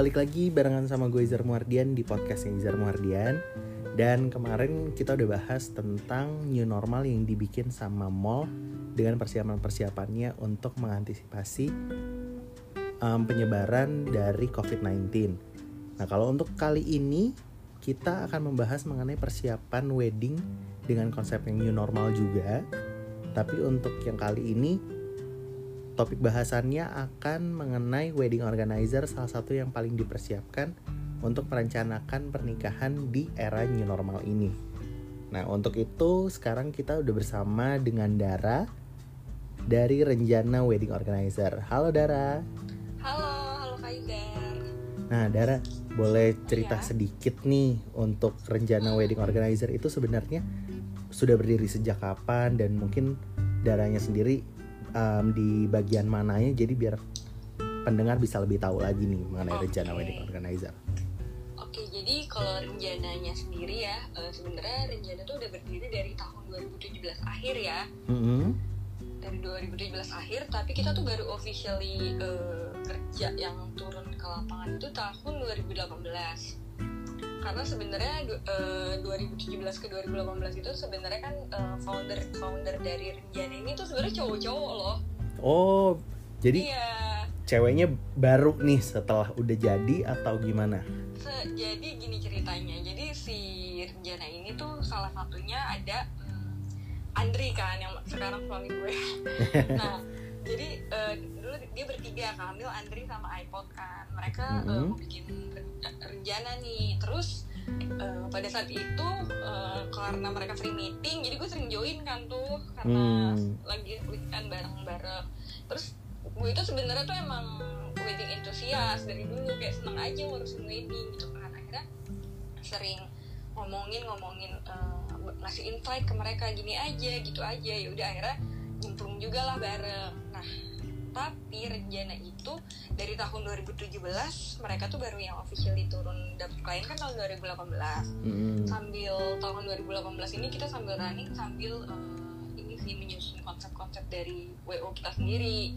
balik lagi barengan sama gue Izar Muardian di podcastnya Izar Muardian. Dan kemarin kita udah bahas tentang new normal yang dibikin sama mall Dengan persiapan-persiapannya untuk mengantisipasi um, penyebaran dari COVID-19 Nah kalau untuk kali ini kita akan membahas mengenai persiapan wedding dengan konsep yang new normal juga. Tapi untuk yang kali ini topik bahasannya akan mengenai wedding organizer salah satu yang paling dipersiapkan untuk merencanakan pernikahan di era new normal ini. Nah, untuk itu sekarang kita udah bersama dengan Dara dari Renjana Wedding Organizer. Halo Dara. Halo, halo Kak Ida. Nah, Dara, boleh cerita Iya. sedikit nih untuk Renjana Wedding Organizer itu sebenarnya sudah berdiri sejak kapan dan mungkin Daranya sendiri um, di bagian mananya jadi biar pendengar bisa lebih tahu lagi nih mengenai Oke. Renjana Wedding Organizer. Oke, jadi kalau rencananya sendiri ya, eh, sebenarnya rencana tuh udah berdiri dari tahun 2017 akhir ya. Mm-mm. Dari 2017 akhir, tapi kita tuh baru officially eh, kerja yang turun ke lapangan itu tahun 2018. Karena sebenarnya eh, 2017 ke 2018 itu sebenarnya kan eh, founder founder dari Renjana ini tuh sebenarnya cowok-cowok loh. Oh, jadi Iya. ceweknya baru nih setelah udah jadi atau gimana? Se- jadi gini ceritanya jadi si Renjana ini tuh salah satunya ada hmm, Andri kan yang sekarang suami gue nah jadi eh, dulu dia bertiga Kamil Andri sama iPod kan. Mereka eh, Mhm. mau bikin ren- Renjana nih. Terus eh, pada saat itu eh, karena mereka free meeting jadi gue sering join kan tuh karena Hmm. lagi weekend bareng-bareng. Terus gue itu sebenarnya tuh emang wedding enthusiast dari dulu kayak seneng aja ngurusin wedding gitu kan. Akhirnya sering ngomongin ngomongin eh, ngasih invite ke mereka gini aja gitu aja. Ya udah akhirnya nyemplung juga lah bareng. Nah tapi rencana itu dari tahun 2017 mereka tuh baru yang officially turun dapet klien kan tahun 2018 Mm-mm. sambil tahun 2018 ini kita sambil running sambil eh, ini sih menyusun konsep-konsep dari WO kita sendiri.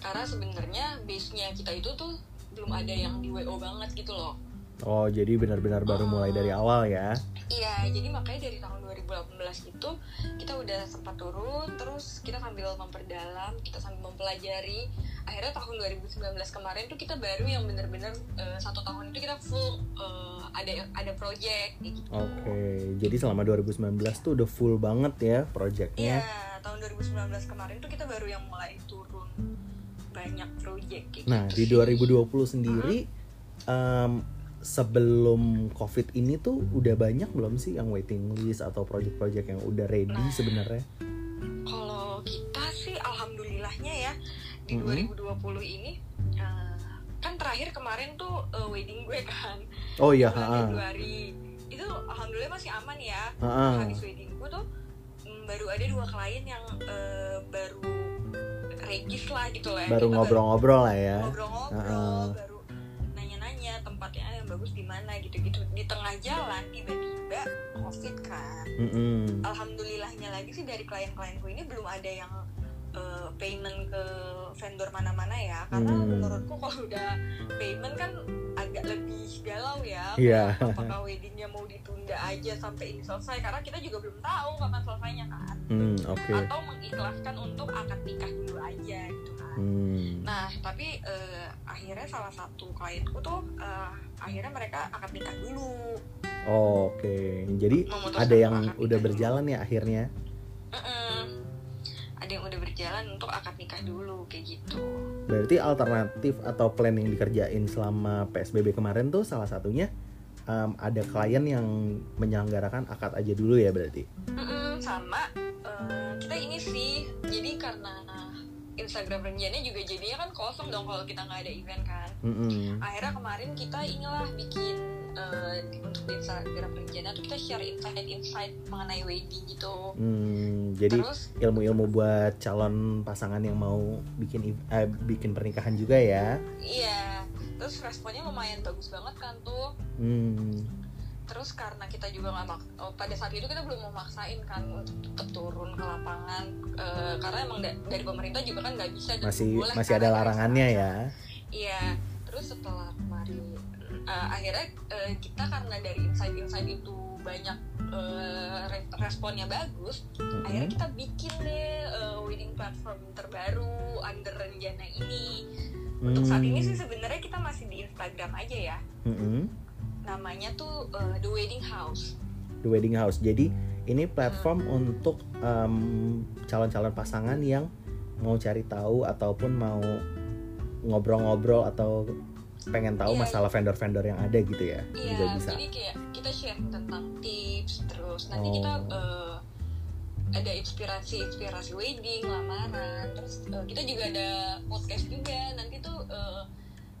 Karena sebenarnya base-nya kita itu tuh belum ada yang di WO banget gitu loh Oh, jadi benar-benar baru mulai dari awal ya? iya jadi makanya dari tahun 2018 itu kita udah sempat turun terus kita sambil memperdalam kita sambil mempelajari akhirnya tahun 2019 kemarin tuh kita baru yang bener-bener eh, satu tahun itu kita full eh, ada ada project gitu Oke, jadi selama 2019 tuh udah full banget ya Iya, projectnya. tahun 2019 kemarin tuh kita baru yang mulai turun banyak project Nah, di gitu sih. 2020 sendiri em, sebelum COVID ini tuh udah banyak belum sih yang waiting list atau project-project yang udah ready Nah. sebenarnya? Kalau kita sih alhamdulillahnya ya di Mhm. 2020 ini eh, kan terakhir kemarin tuh eh, wedding gue kan Oh iya, bulan Februari. Itu alhamdulillah masih aman ya. Ha-ha. Habis wedding gue tuh mm, baru ada dua klien yang eh, baru regis lah gitu lah. baru Kita ngobrol-ngobrol lah ya. ngobrol-ngobrol bagus di mana gitu-gitu di tengah jalan tiba-tiba covid kan Mm-mm. alhamdulillahnya lagi sih dari klien-klienku ini belum ada yang eh, payment ke vendor mana-mana ya karena Hmm. menurutku kalau udah payment kan agak lebih galau ya. Kayak apakah weddingnya mau ditunda aja sampai ini selesai karena kita juga belum tahu kapan selesainya kan Hmm, oke. atau mengikhlaskan untuk akad nikah dulu aja gitu kan Hmm. Nah, tapi eh, akhirnya salah satu klienku tuh eh, akhirnya mereka akad nikah dulu. Oh, Oke, jadi Memutuskan ada yang udah dulu. berjalan ya akhirnya. Mm-mm. Ada yang udah berjalan untuk akad nikah dulu kayak gitu. Berarti alternatif atau plan yang dikerjain selama PSBB kemarin tuh salah satunya em, ada klien yang menyelenggarakan akad aja dulu ya berarti. Mm-mm, sama eh, kita ini sih, jadi karena Instagram rencananya juga jadinya kan kosong dong kalau kita nggak ada event kan. Mm-mm. Akhirnya kemarin kita inilah bikin di- untuk di Instagram rencana tuh kita share insight-insight mengenai wedding gitu. Hmm, jadi Terus ilmu-ilmu buat calon pasangan yang mau bikin eh, bikin pernikahan juga ya. Iya, terus responnya lumayan bagus banget kan tuh. Hmm, Terus karena kita juga nggak mak- oh, pada saat itu kita belum memaksain kan untuk tetap turun ke lapangan Eh, karena emang da- dari pemerintah juga kan nggak bisa masih boleh masih kan ada ada larangannya ya. Iya, terus setelah kemarin uh, akhirnya uh, kita karena dari insight-insight itu banyak uh, responnya bagus mm-hmm. akhirnya kita bikin deh uh, wedding platform terbaru under rencana ini untuk saat ini sih sebenarnya kita masih di Instagram aja ya mm-hmm. Namanya tuh uh, the wedding house the wedding house jadi ini platform hmm. untuk calon calon-calon pasangan yang mau cari tahu ataupun mau ngobrol-ngobrol atau pengen tahu yeah, masalah vendor-vendor yang ada gitu ya iya, juga bisa jadi kayak kita share tentang tips terus nanti oh. kita uh, ada inspirasi inspirasi wedding lamaran terus uh, kita juga ada podcast juga nanti tuh uh,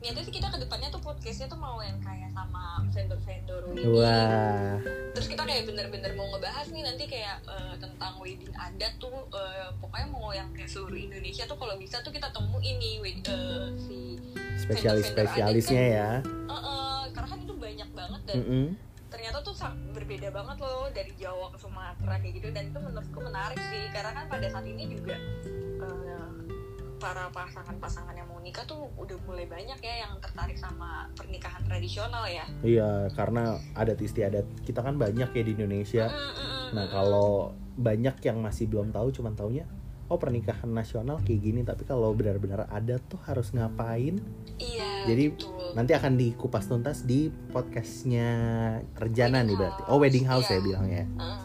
niatnya sih kita ke depannya tuh podcastnya tuh mau yang kayak sama vendor-vendor wedding Wah. terus kita kayak bener-bener mau ngebahas nih nanti kayak uh, tentang wedding adat tuh uh, pokoknya mau yang kayak seluruh Indonesia tuh kalau bisa tuh kita temuin nih uh, si spesialis spesialisnya kan, ya uh, uh, karena kan itu banyak banget dan mm -hmm. ternyata tuh berbeda banget loh dari Jawa ke Sumatera kayak gitu dan itu menurutku menarik sih karena kan pada saat ini juga uh, para pasangan-pasangan yang mau nikah tuh udah mulai banyak ya yang tertarik sama pernikahan tradisional ya. Iya, karena adat istiadat kita kan banyak ya di Indonesia. Mm, -hmm. nah, kalau banyak yang masih belum tahu cuman taunya oh pernikahan nasional kayak gini tapi kalau benar-benar ada tuh harus ngapain iya jadi betul. nanti akan dikupas tuntas di podcastnya Rencana nih berarti oh wedding house ya iya. ya bilangnya uh,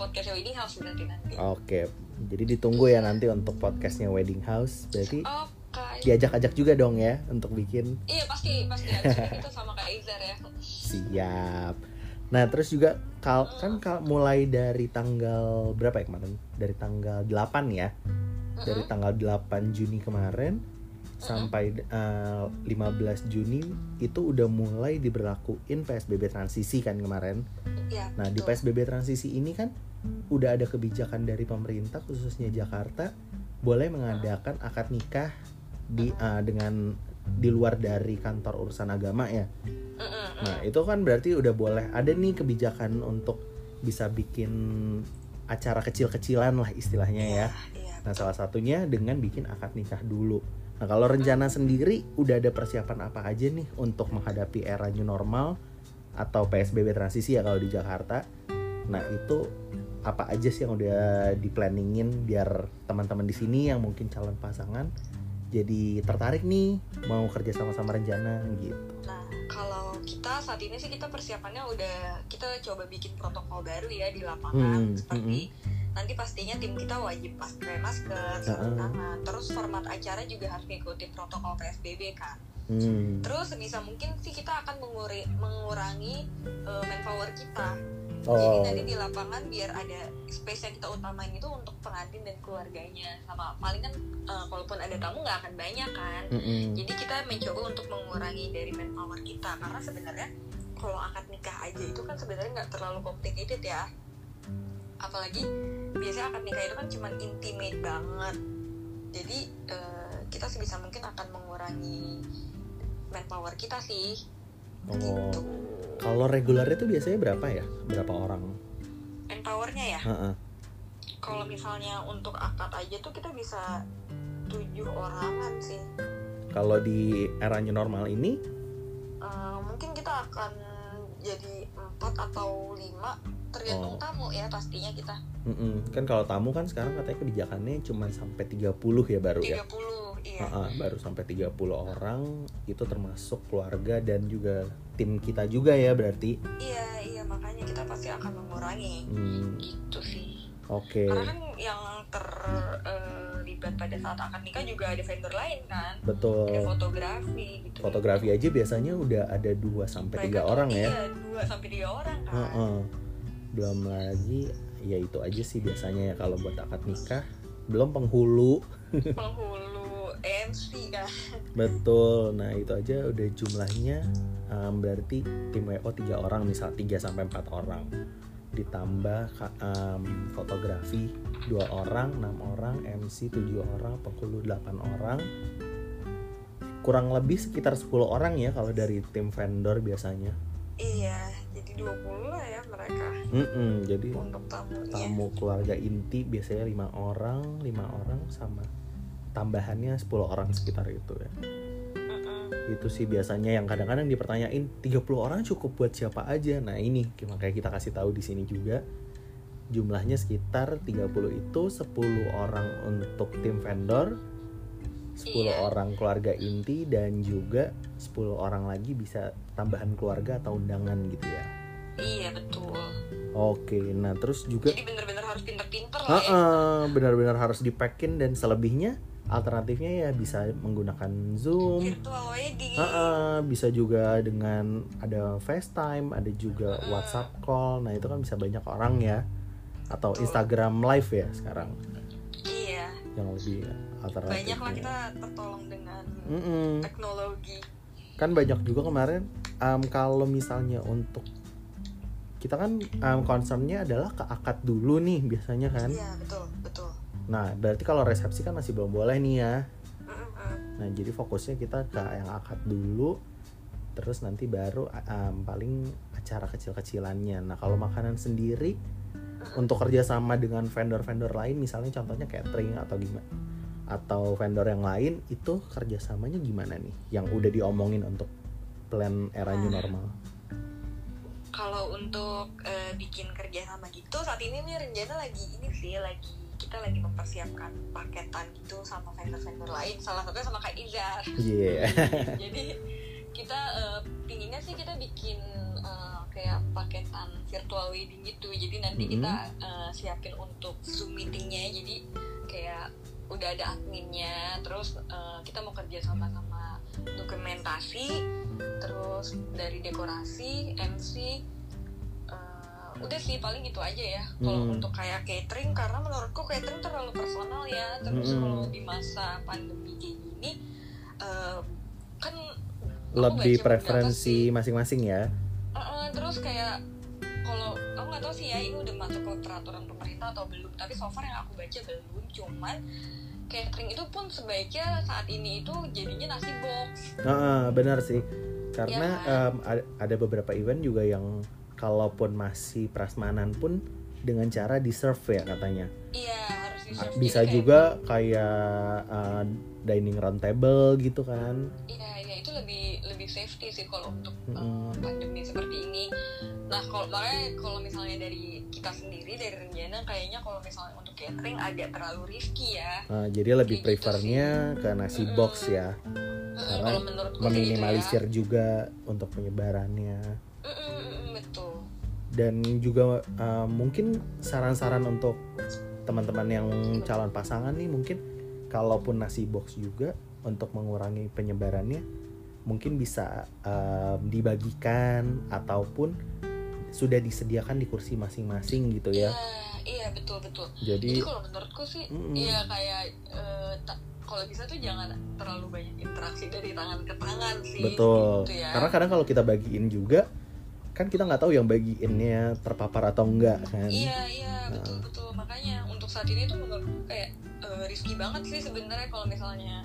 podcast wedding house berarti nanti oke jadi ditunggu ya nanti untuk podcastnya wedding house berarti okay. diajak-ajak juga dong ya untuk bikin iya pasti pasti kita sama kak Izar ya siap Nah terus juga kal kan kal mulai dari tanggal berapa ya kemarin? Dari tanggal 8 ya. Dari tanggal 8 Juni kemarin sampai uh, eh, 15 Juni itu udah mulai diberlakuin PSBB transisi kan kemarin. Ya, nah, di PSBB transisi ini kan udah ada kebijakan dari pemerintah khususnya Jakarta boleh mengadakan akad nikah di uh, dengan di luar dari kantor urusan agama ya. Nah itu kan berarti udah boleh ada nih kebijakan untuk bisa bikin acara kecil-kecilan lah istilahnya ya. Iya, iya, nah salah satunya dengan bikin akad nikah dulu. Nah kalau rencana sendiri udah ada persiapan apa aja nih untuk menghadapi era new normal atau PSBB transisi ya kalau di Jakarta. Nah itu apa aja sih yang udah di planningin biar teman-teman di sini yang mungkin calon pasangan jadi tertarik nih mau kerja sama-sama rencana gitu. Nah, kalau kita saat ini sih kita persiapannya udah kita coba bikin protokol baru ya di lapangan hmm, seperti hmm. nanti pastinya tim kita wajib pakai masker, sarung uh tangan. Terus format acara juga harus mengikuti protokol PSBB kan. Hmm. Terus bisa mungkin sih kita akan menguri, mengurangi uh, manpower kita Oh. Jadi nanti di lapangan biar ada space yang kita utamain itu untuk pengantin dan keluarganya sama paling kan uh, kalaupun ada tamu nggak akan banyak kan. Mm -hmm. Jadi kita mencoba untuk mengurangi dari manpower kita karena sebenarnya kalau akad nikah aja itu kan sebenarnya nggak terlalu complicated ya. Apalagi biasanya akad nikah itu kan cuma intimate banget. Jadi uh, kita sebisa mungkin akan mengurangi manpower kita sih. Oh. Gitu kalau reguler itu biasanya berapa ya? Berapa orang? Manpowernya ya? Uh -uh. Kalau misalnya untuk akad aja tuh kita bisa tujuh orangan sih. Kalau di era new normal ini? Uh, mungkin kita akan jadi empat atau lima tergantung oh. tamu ya pastinya kita. Mm -mm. Kan kalau tamu kan sekarang katanya kebijakannya cuma sampai 30 ya baru 30, ya. 30 iya. Uh -uh, baru sampai 30 orang itu termasuk keluarga dan juga tim kita juga ya berarti. Iya iya makanya kita pasti akan mengurangi. Hmm. gitu sih. Oke. Okay. karena kan yang terlibat uh, pada saat akan nikah juga ada vendor lain kan. Betul. Ada fotografi gitu. Fotografi aja biasanya udah ada 2 sampai tiga orang ya? iya 2 sampai tiga orang kan. Uh -uh. belum lagi ya itu aja sih biasanya ya kalau buat akad nikah. Belum penghulu. Penghulu Kan. Betul. Nah itu aja udah jumlahnya. Um, berarti tim WO tiga orang misal 3 sampai empat orang. Ditambah um, fotografi dua orang enam orang MC tujuh orang penghulu delapan orang. Kurang lebih sekitar 10 orang ya kalau dari tim vendor biasanya. Iya jadi 20 lah ya mereka. Mm -mm, jadi untuk tamunya. tamu keluarga inti biasanya lima orang lima orang sama tambahannya 10 orang sekitar itu ya. Itu sih biasanya yang kadang-kadang dipertanyain 30 orang cukup buat siapa aja? Nah ini makanya kita kasih tahu di sini juga. Jumlahnya sekitar 30 itu 10 orang untuk tim vendor 10 Iya. orang keluarga inti dan juga 10 orang lagi bisa tambahan keluarga atau undangan gitu ya. Iya betul. Oke nah terus juga jadi bener-bener harus pinter-pinter lah ya. Benar-benar harus dipackin dan selebihnya alternatifnya ya bisa menggunakan Zoom virtual wedding Heeh, bisa juga dengan ada FaceTime, ada juga Mm-mm. WhatsApp call. Nah, itu kan bisa banyak orang ya. Atau Betul. Instagram live ya sekarang iya yang lebih alternatif. banyak lah kita tertolong dengan Mm-mm. teknologi Kan banyak juga kemarin em, kalau misalnya untuk kita kan em, concernnya adalah ke akad dulu nih biasanya kan. iya betul betul Nah, berarti kalau resepsi kan masih belum boleh nih ya. Nah, jadi fokusnya kita ke yang akad dulu, terus nanti baru um, paling acara kecil-kecilannya. Nah, kalau makanan sendiri untuk kerjasama dengan vendor-vendor lain, misalnya contohnya catering atau gimana, atau vendor yang lain, itu kerjasamanya gimana nih? Yang udah diomongin untuk plan era new Nah. normal. kalau untuk eh, bikin kerja sama gitu saat ini nih rencana lagi ini sih lagi kita lagi mempersiapkan paketan gitu sama vendor-vendor lain salah satunya sama Kak Izar Iya. jadi kita eh, pinginnya sih kita bikin eh, kayak paketan virtual wedding gitu. Jadi nanti Mhm. kita eh, siapin untuk zoom meetingnya. Jadi kayak udah ada adminnya. Terus eh, kita mau kerja sama sama dokumentasi. Terus dari dekorasi MC udah sih paling itu aja ya kalau Hmm. untuk kayak catering karena menurutku catering terlalu personal ya terus Hmm. kalau di masa pandemi kayak gini eh, kan Lebih preferensi masing-masing ya. Eh, eh, terus kayak kalau aku nggak tahu sih ya ini udah masuk ke peraturan pemerintah atau belum tapi so far yang aku baca belum cuman catering itu pun sebaiknya saat ini itu jadinya nasi box Heeh, benar sih. Karena em, ada- ada beberapa event juga yang kalaupun masih prasmanan pun dengan cara di serve ya katanya. iya harus di serve Bisa Jadi kayak- juga kayak eh, dining round table gitu kan. Iya, iya itu lebih lebih safety sih kalau untuk uh, Mm-mm. pandemi seperti ini. Nah, kalau makanya kalau misalnya dari kita sendiri dari Renjana kayaknya kalau misalnya untuk catering agak terlalu risky ya. Eh, jadi lebih Kayak gitu prefernya ke nasi Mm-mm. box ya, Mm, Karena itu meminimalisir ya. juga untuk penyebarannya. Mm, mm, mm, betul. Dan juga eh, mungkin saran-saran untuk teman-teman yang calon pasangan nih mungkin kalaupun nasi box juga untuk mengurangi penyebarannya mungkin bisa em, dibagikan ataupun sudah disediakan di kursi masing-masing gitu Iya, ya. iya betul betul. Jadi Jadi kalau menurutku sih, Mm-mm. iya kayak eh, ta- kalau bisa tuh jangan terlalu banyak interaksi dari tangan ke tangan sih. betul. Gitu ya. Karena kadang kalau kita bagiin juga kan kita nggak tahu yang bagiinnya terpapar atau enggak kan. Iya iya betul betul makanya untuk saat ini tuh menurutku kayak eh, risky banget sih sebenarnya kalau misalnya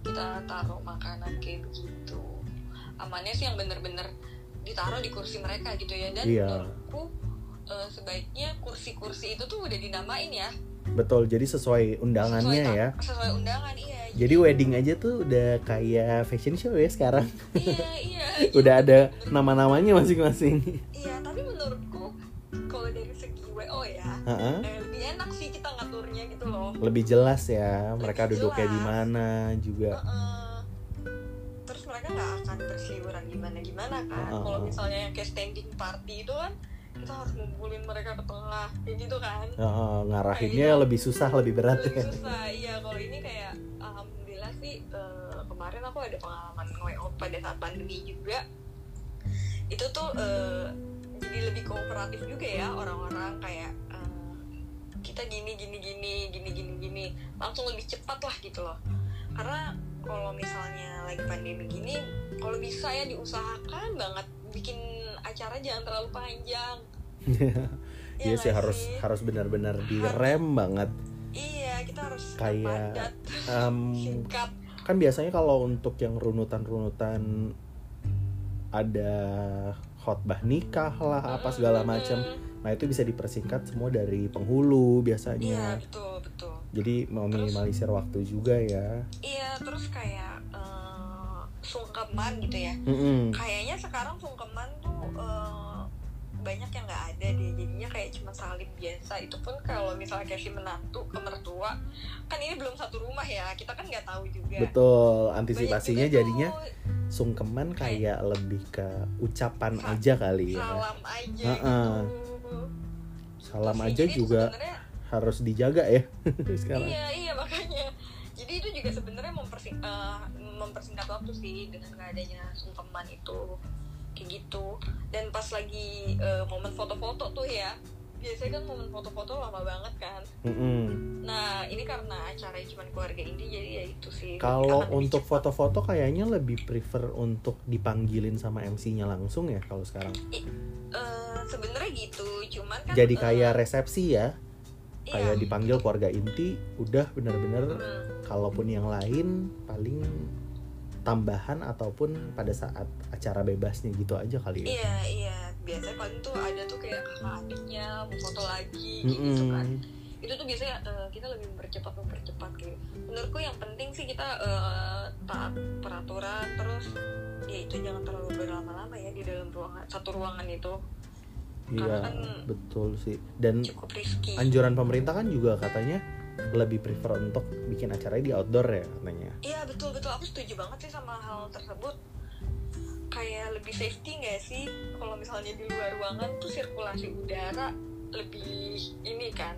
kita taruh makanan kayak begitu amannya sih yang bener-bener ditaruh di kursi mereka gitu ya dan Iya. menurutku eh, sebaiknya kursi-kursi itu tuh udah dinamain ya Betul. Jadi sesuai undangannya sesuai, ya. sesuai undangan iya Jadi wedding aja tuh udah kayak fashion show ya sekarang. iya iya udah iya, ada bener. nama-namanya masing-masing. iya tapi menurutku kalau dari segi wo ya Heeh. eh, lebih enak sih kita ngaturnya gitu loh Lebih jelas ya mereka Lebih duduknya di mana juga. Heeh. terus mereka nggak akan berseliweran gimana gimana kan Heeh. kalau misalnya yang kayak standing party itu kan kita harus ngumpulin mereka ke tengah kayak gitu kan. Heeh, ngarahinnya Kayak gitu. lebih susah, lebih berat lebih ya. susah iya. Kalau ini kayak alhamdulillah sih eh, kemarin aku ada pengalaman nge pada saat pandemi juga. Itu tuh eh, jadi lebih kooperatif juga ya orang-orang kayak eh, kita gini gini gini gini gini gini. Langsung lebih cepat lah gitu loh. Karena kalau misalnya lagi pandemi gini kalau bisa ya diusahakan banget bikin acara jangan terlalu panjang Iya sih nggak harus harus benar-benar direm banget. iya kita harus Kayak, Em, singkat kan biasanya kalau untuk yang runutan-runutan ada khotbah nikah lah apa segala macam. Nah itu bisa dipersingkat semua dari penghulu iya biasanya. betul betul Jadi meminimalisir waktu juga ya. iya terus kayak sung- sungkeman gitu ya Mm-mm. kayaknya sekarang sungkeman saling biasa. Itu pun kalau misalnya kayak si menantu ke mertua kan ini belum satu rumah ya. Kita kan nggak tahu juga. Betul antisipasinya juga jadinya tuh sungkeman kayak lebih ke ucapan aja kali ya. salam aja Heeh. gitu. Salam Terus aja juga harus dijaga ya sekarang. Iya iya makanya. Jadi itu juga sebenarnya mempersing- eh, mempersingkat waktu sih dengan nggak adanya sungkeman itu. Kayak gitu. Dan pas lagi eh, momen foto-foto tuh ya biasanya kan momen foto-foto lama banget kan. Mm-mm. nah ini karena acaranya cuma keluarga inti jadi ya itu sih. Kalau untuk foto-foto kayaknya lebih prefer untuk dipanggilin sama MC-nya langsung ya kalau sekarang. Eh, sebenarnya gitu cuman kan jadi eh, kayak resepsi ya. iya. kayak dipanggil keluarga inti udah bener-bener Hmm, kalaupun yang lain paling tambahan ataupun pada saat acara bebasnya gitu aja kali ya? Iya iya. Biasanya paling tuh ada tuh kayak kakak adiknya mau foto lagi gitu kan. Itu tuh biasanya eh, kita lebih mempercepat mempercepat gitu menurutku yang penting sih kita eh, taat peraturan terus ya itu jangan terlalu berlama-lama ya di dalam ruangan satu ruangan itu. Iya kan- betul sih. Dan anjuran pemerintah kan juga katanya lebih prefer untuk bikin acaranya di outdoor ya katanya. Iya betul betul. Aku setuju banget sih sama hal tersebut. Kayak lebih safety nggak sih? Kalau misalnya di luar ruangan tuh sirkulasi udara lebih ini kan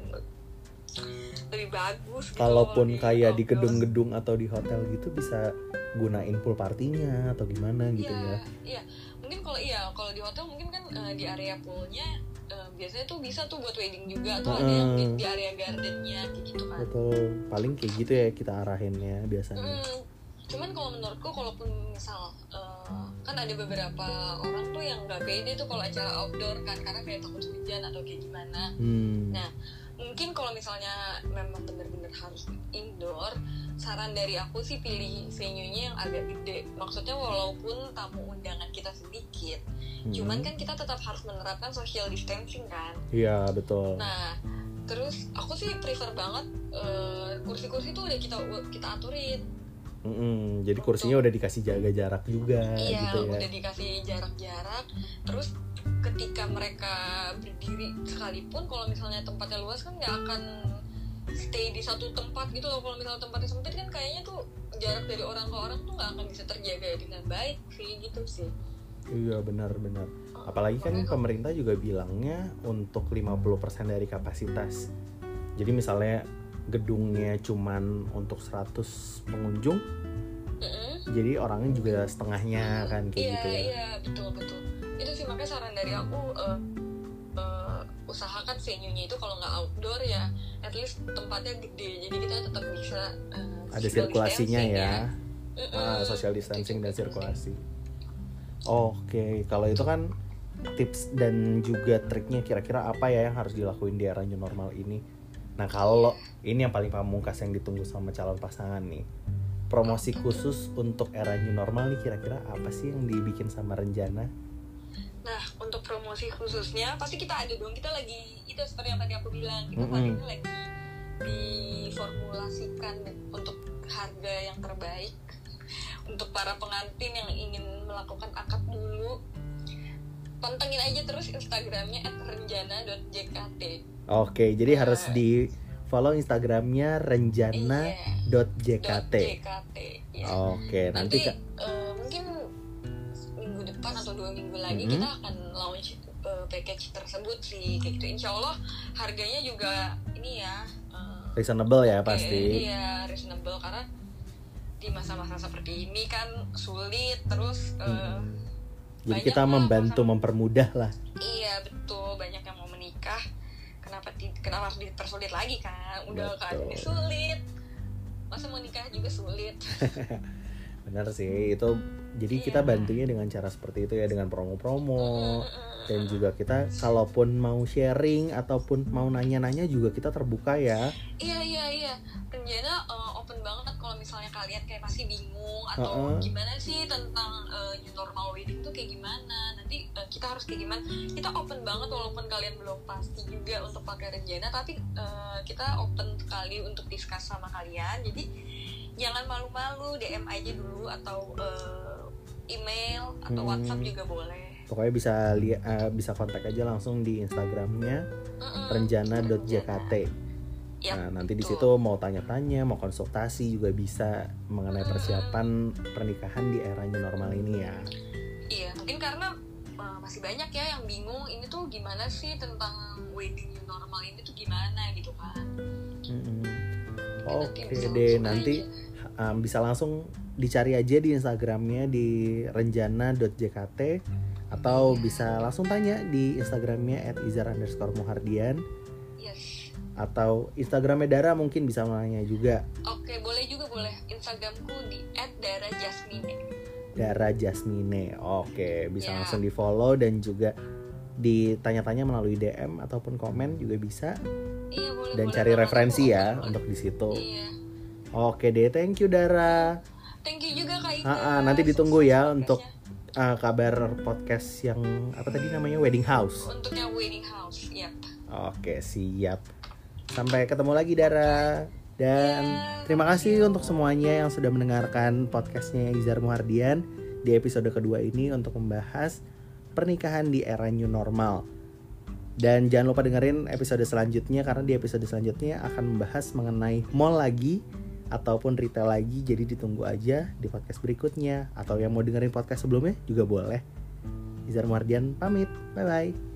lebih bagus gitu kalaupun kalau kayak di gedung-gedung atau di hotel gitu bisa gunain pool partinya atau gimana gitu Iya, ya. iya. Mungkin kalau iya, kalau di hotel mungkin kan eh, di area poolnya eh, biasanya tuh bisa tuh buat wedding juga atau ada yang di, di area gardennya kayak gitu kan. betul paling kayak gitu ya kita arahinnya biasanya Mm, cuman kalau menurutku kalaupun misal eh, kan ada beberapa orang tuh yang nggak pede tuh kalau acara outdoor kan karena kayak takut hujan atau kayak gimana. hmm. Nah, mungkin kalau misalnya memang benar-benar harus indoor, saran dari aku sih pilih venue-nya yang agak gede. Maksudnya walaupun tamu undangan kita sedikit, Hmm. cuman kan kita tetap harus menerapkan social distancing kan. iya betul Nah, terus aku sih prefer banget eh, kursi-kursi tuh udah kita kita aturin. Mm-mm, jadi kursinya udah dikasih jaga jarak juga iya, gitu ya udah dikasih jarak-jarak. Terus ketika mereka berdiri sekalipun kalau misalnya tempatnya luas kan nggak akan stay di satu tempat gitu loh. Kalau misalnya tempatnya sempit kan kayaknya tuh jarak dari orang ke orang tuh nggak akan bisa terjaga dengan baik sih gitu sih. Iya benar-benar apalagi kan pemerintah juga bilangnya untuk 50% dari kapasitas. Jadi misalnya gedungnya cuman untuk 100 pengunjung Mm-mm. jadi orangnya juga setengahnya kan kayak iya gitu ya. iya betul betul. Itu sih makanya saran dari aku eh, eh, usahakan venue-nya itu kalau nggak outdoor ya at least tempatnya gede jadi kita tetap bisa eh, ada sirkulasinya distancing ya. Mm-mm. Ah, social distancing dan penting. sirkulasi. Oke kalau itu kan tips dan juga triknya kira-kira apa ya yang harus dilakuin di era new normal ini? Nah kalau ini yang paling pamungkas yang ditunggu sama calon pasangan nih. Promosi khusus untuk era new normal nih kira-kira apa sih yang dibikin sama Renjana Nah, untuk promosi khususnya pasti kita ada dong. Kita lagi itu seperti yang tadi aku bilang, kita Mm-mm. saat ini lagi diformulasikan untuk harga yang terbaik untuk para pengantin yang ingin melakukan akad dulu. Pantengin aja terus Instagramnya @renjana.jkt. oke jadi Nah. harus di follow Instagramnya renjana.jkt .jkt. ya. oke nanti Nanti minggu depan atau dua minggu lagi Mhm. kita akan launch eh, package tersebut sih kayak gitu. Insya Allah harganya juga ini ya eh, reasonable ya pasti Iya reasonable karena di masa-masa seperti ini kan sulit terus eh, Mm-mm. jadi kita membantu pasangan- mempermudah lah iya betul banyak yang mau menikah kenapa ti- kenapa harus dipersulit lagi kan udah Betul. keadaannya sulit masa mau nikah juga sulit benar sih itu jadi kita Iya. bantunya dengan cara seperti itu ya dengan promo-promo Mm-mm. dan juga kita kalaupun mau sharing ataupun mau nanya-nanya juga kita terbuka ya Iya iya iya. Renjana uh, open banget kalau misalnya kalian kayak masih bingung atau Uh-uh. gimana sih tentang uh, new normal wedding tuh kayak gimana. Nanti uh, kita harus kayak gimana. Kita open banget walaupun kalian belum pasti juga untuk pakai Renjana tapi uh, kita open sekali untuk discuss sama kalian. Jadi jangan malu-malu DM aja dulu atau uh, email atau Hmm. WhatsApp juga boleh. Pokoknya bisa lihat bisa kontak aja langsung di Instagramnya Mm-mm. renjana.jkt. Yap, Nah, nanti di situ mau tanya-tanya, mau konsultasi juga bisa mengenai Hmm. persiapan pernikahan di era new normal ini ya. Iya, mungkin karena uh, masih banyak ya yang bingung ini tuh gimana sih tentang wedding new normal ini tuh gimana gitu kan. Mm-mm. Mungkin Oke nanti bisa deh, nanti aja. Um, bisa langsung dicari aja di Instagramnya di renjana.jkt atau bisa langsung tanya di Instagramnya @izar_muhardian Yes. atau Instagramnya Dara mungkin bisa nanya juga Oke, boleh juga boleh. Instagramku di @darajasmine. Dara Jasmine. Oke, bisa Ya. langsung di follow dan juga ditanya-tanya melalui DM ataupun komen juga bisa Iya, boleh. dan boleh cari banget. referensi Aku ya untuk di situ. Iya. Oke deh, thank you Dara. Thank you juga Kak Ika. Ah, ah, nanti ditunggu ya Sukses untuk. Uh, kabar podcast yang apa tadi namanya Wedding House. untuk yang wedding house. Yap. Oke, siap. Sampai ketemu lagi Dara. Dan Ya, terima kasih you. untuk semuanya yang sudah mendengarkan podcastnya Izar Muhardian di episode kedua ini untuk membahas pernikahan di era new normal. Dan jangan lupa dengerin episode selanjutnya karena di episode selanjutnya akan membahas mengenai mall lagi ataupun retail lagi. Jadi ditunggu aja di podcast berikutnya atau yang mau dengerin podcast sebelumnya juga boleh. Izar Muhardian pamit. Bye bye.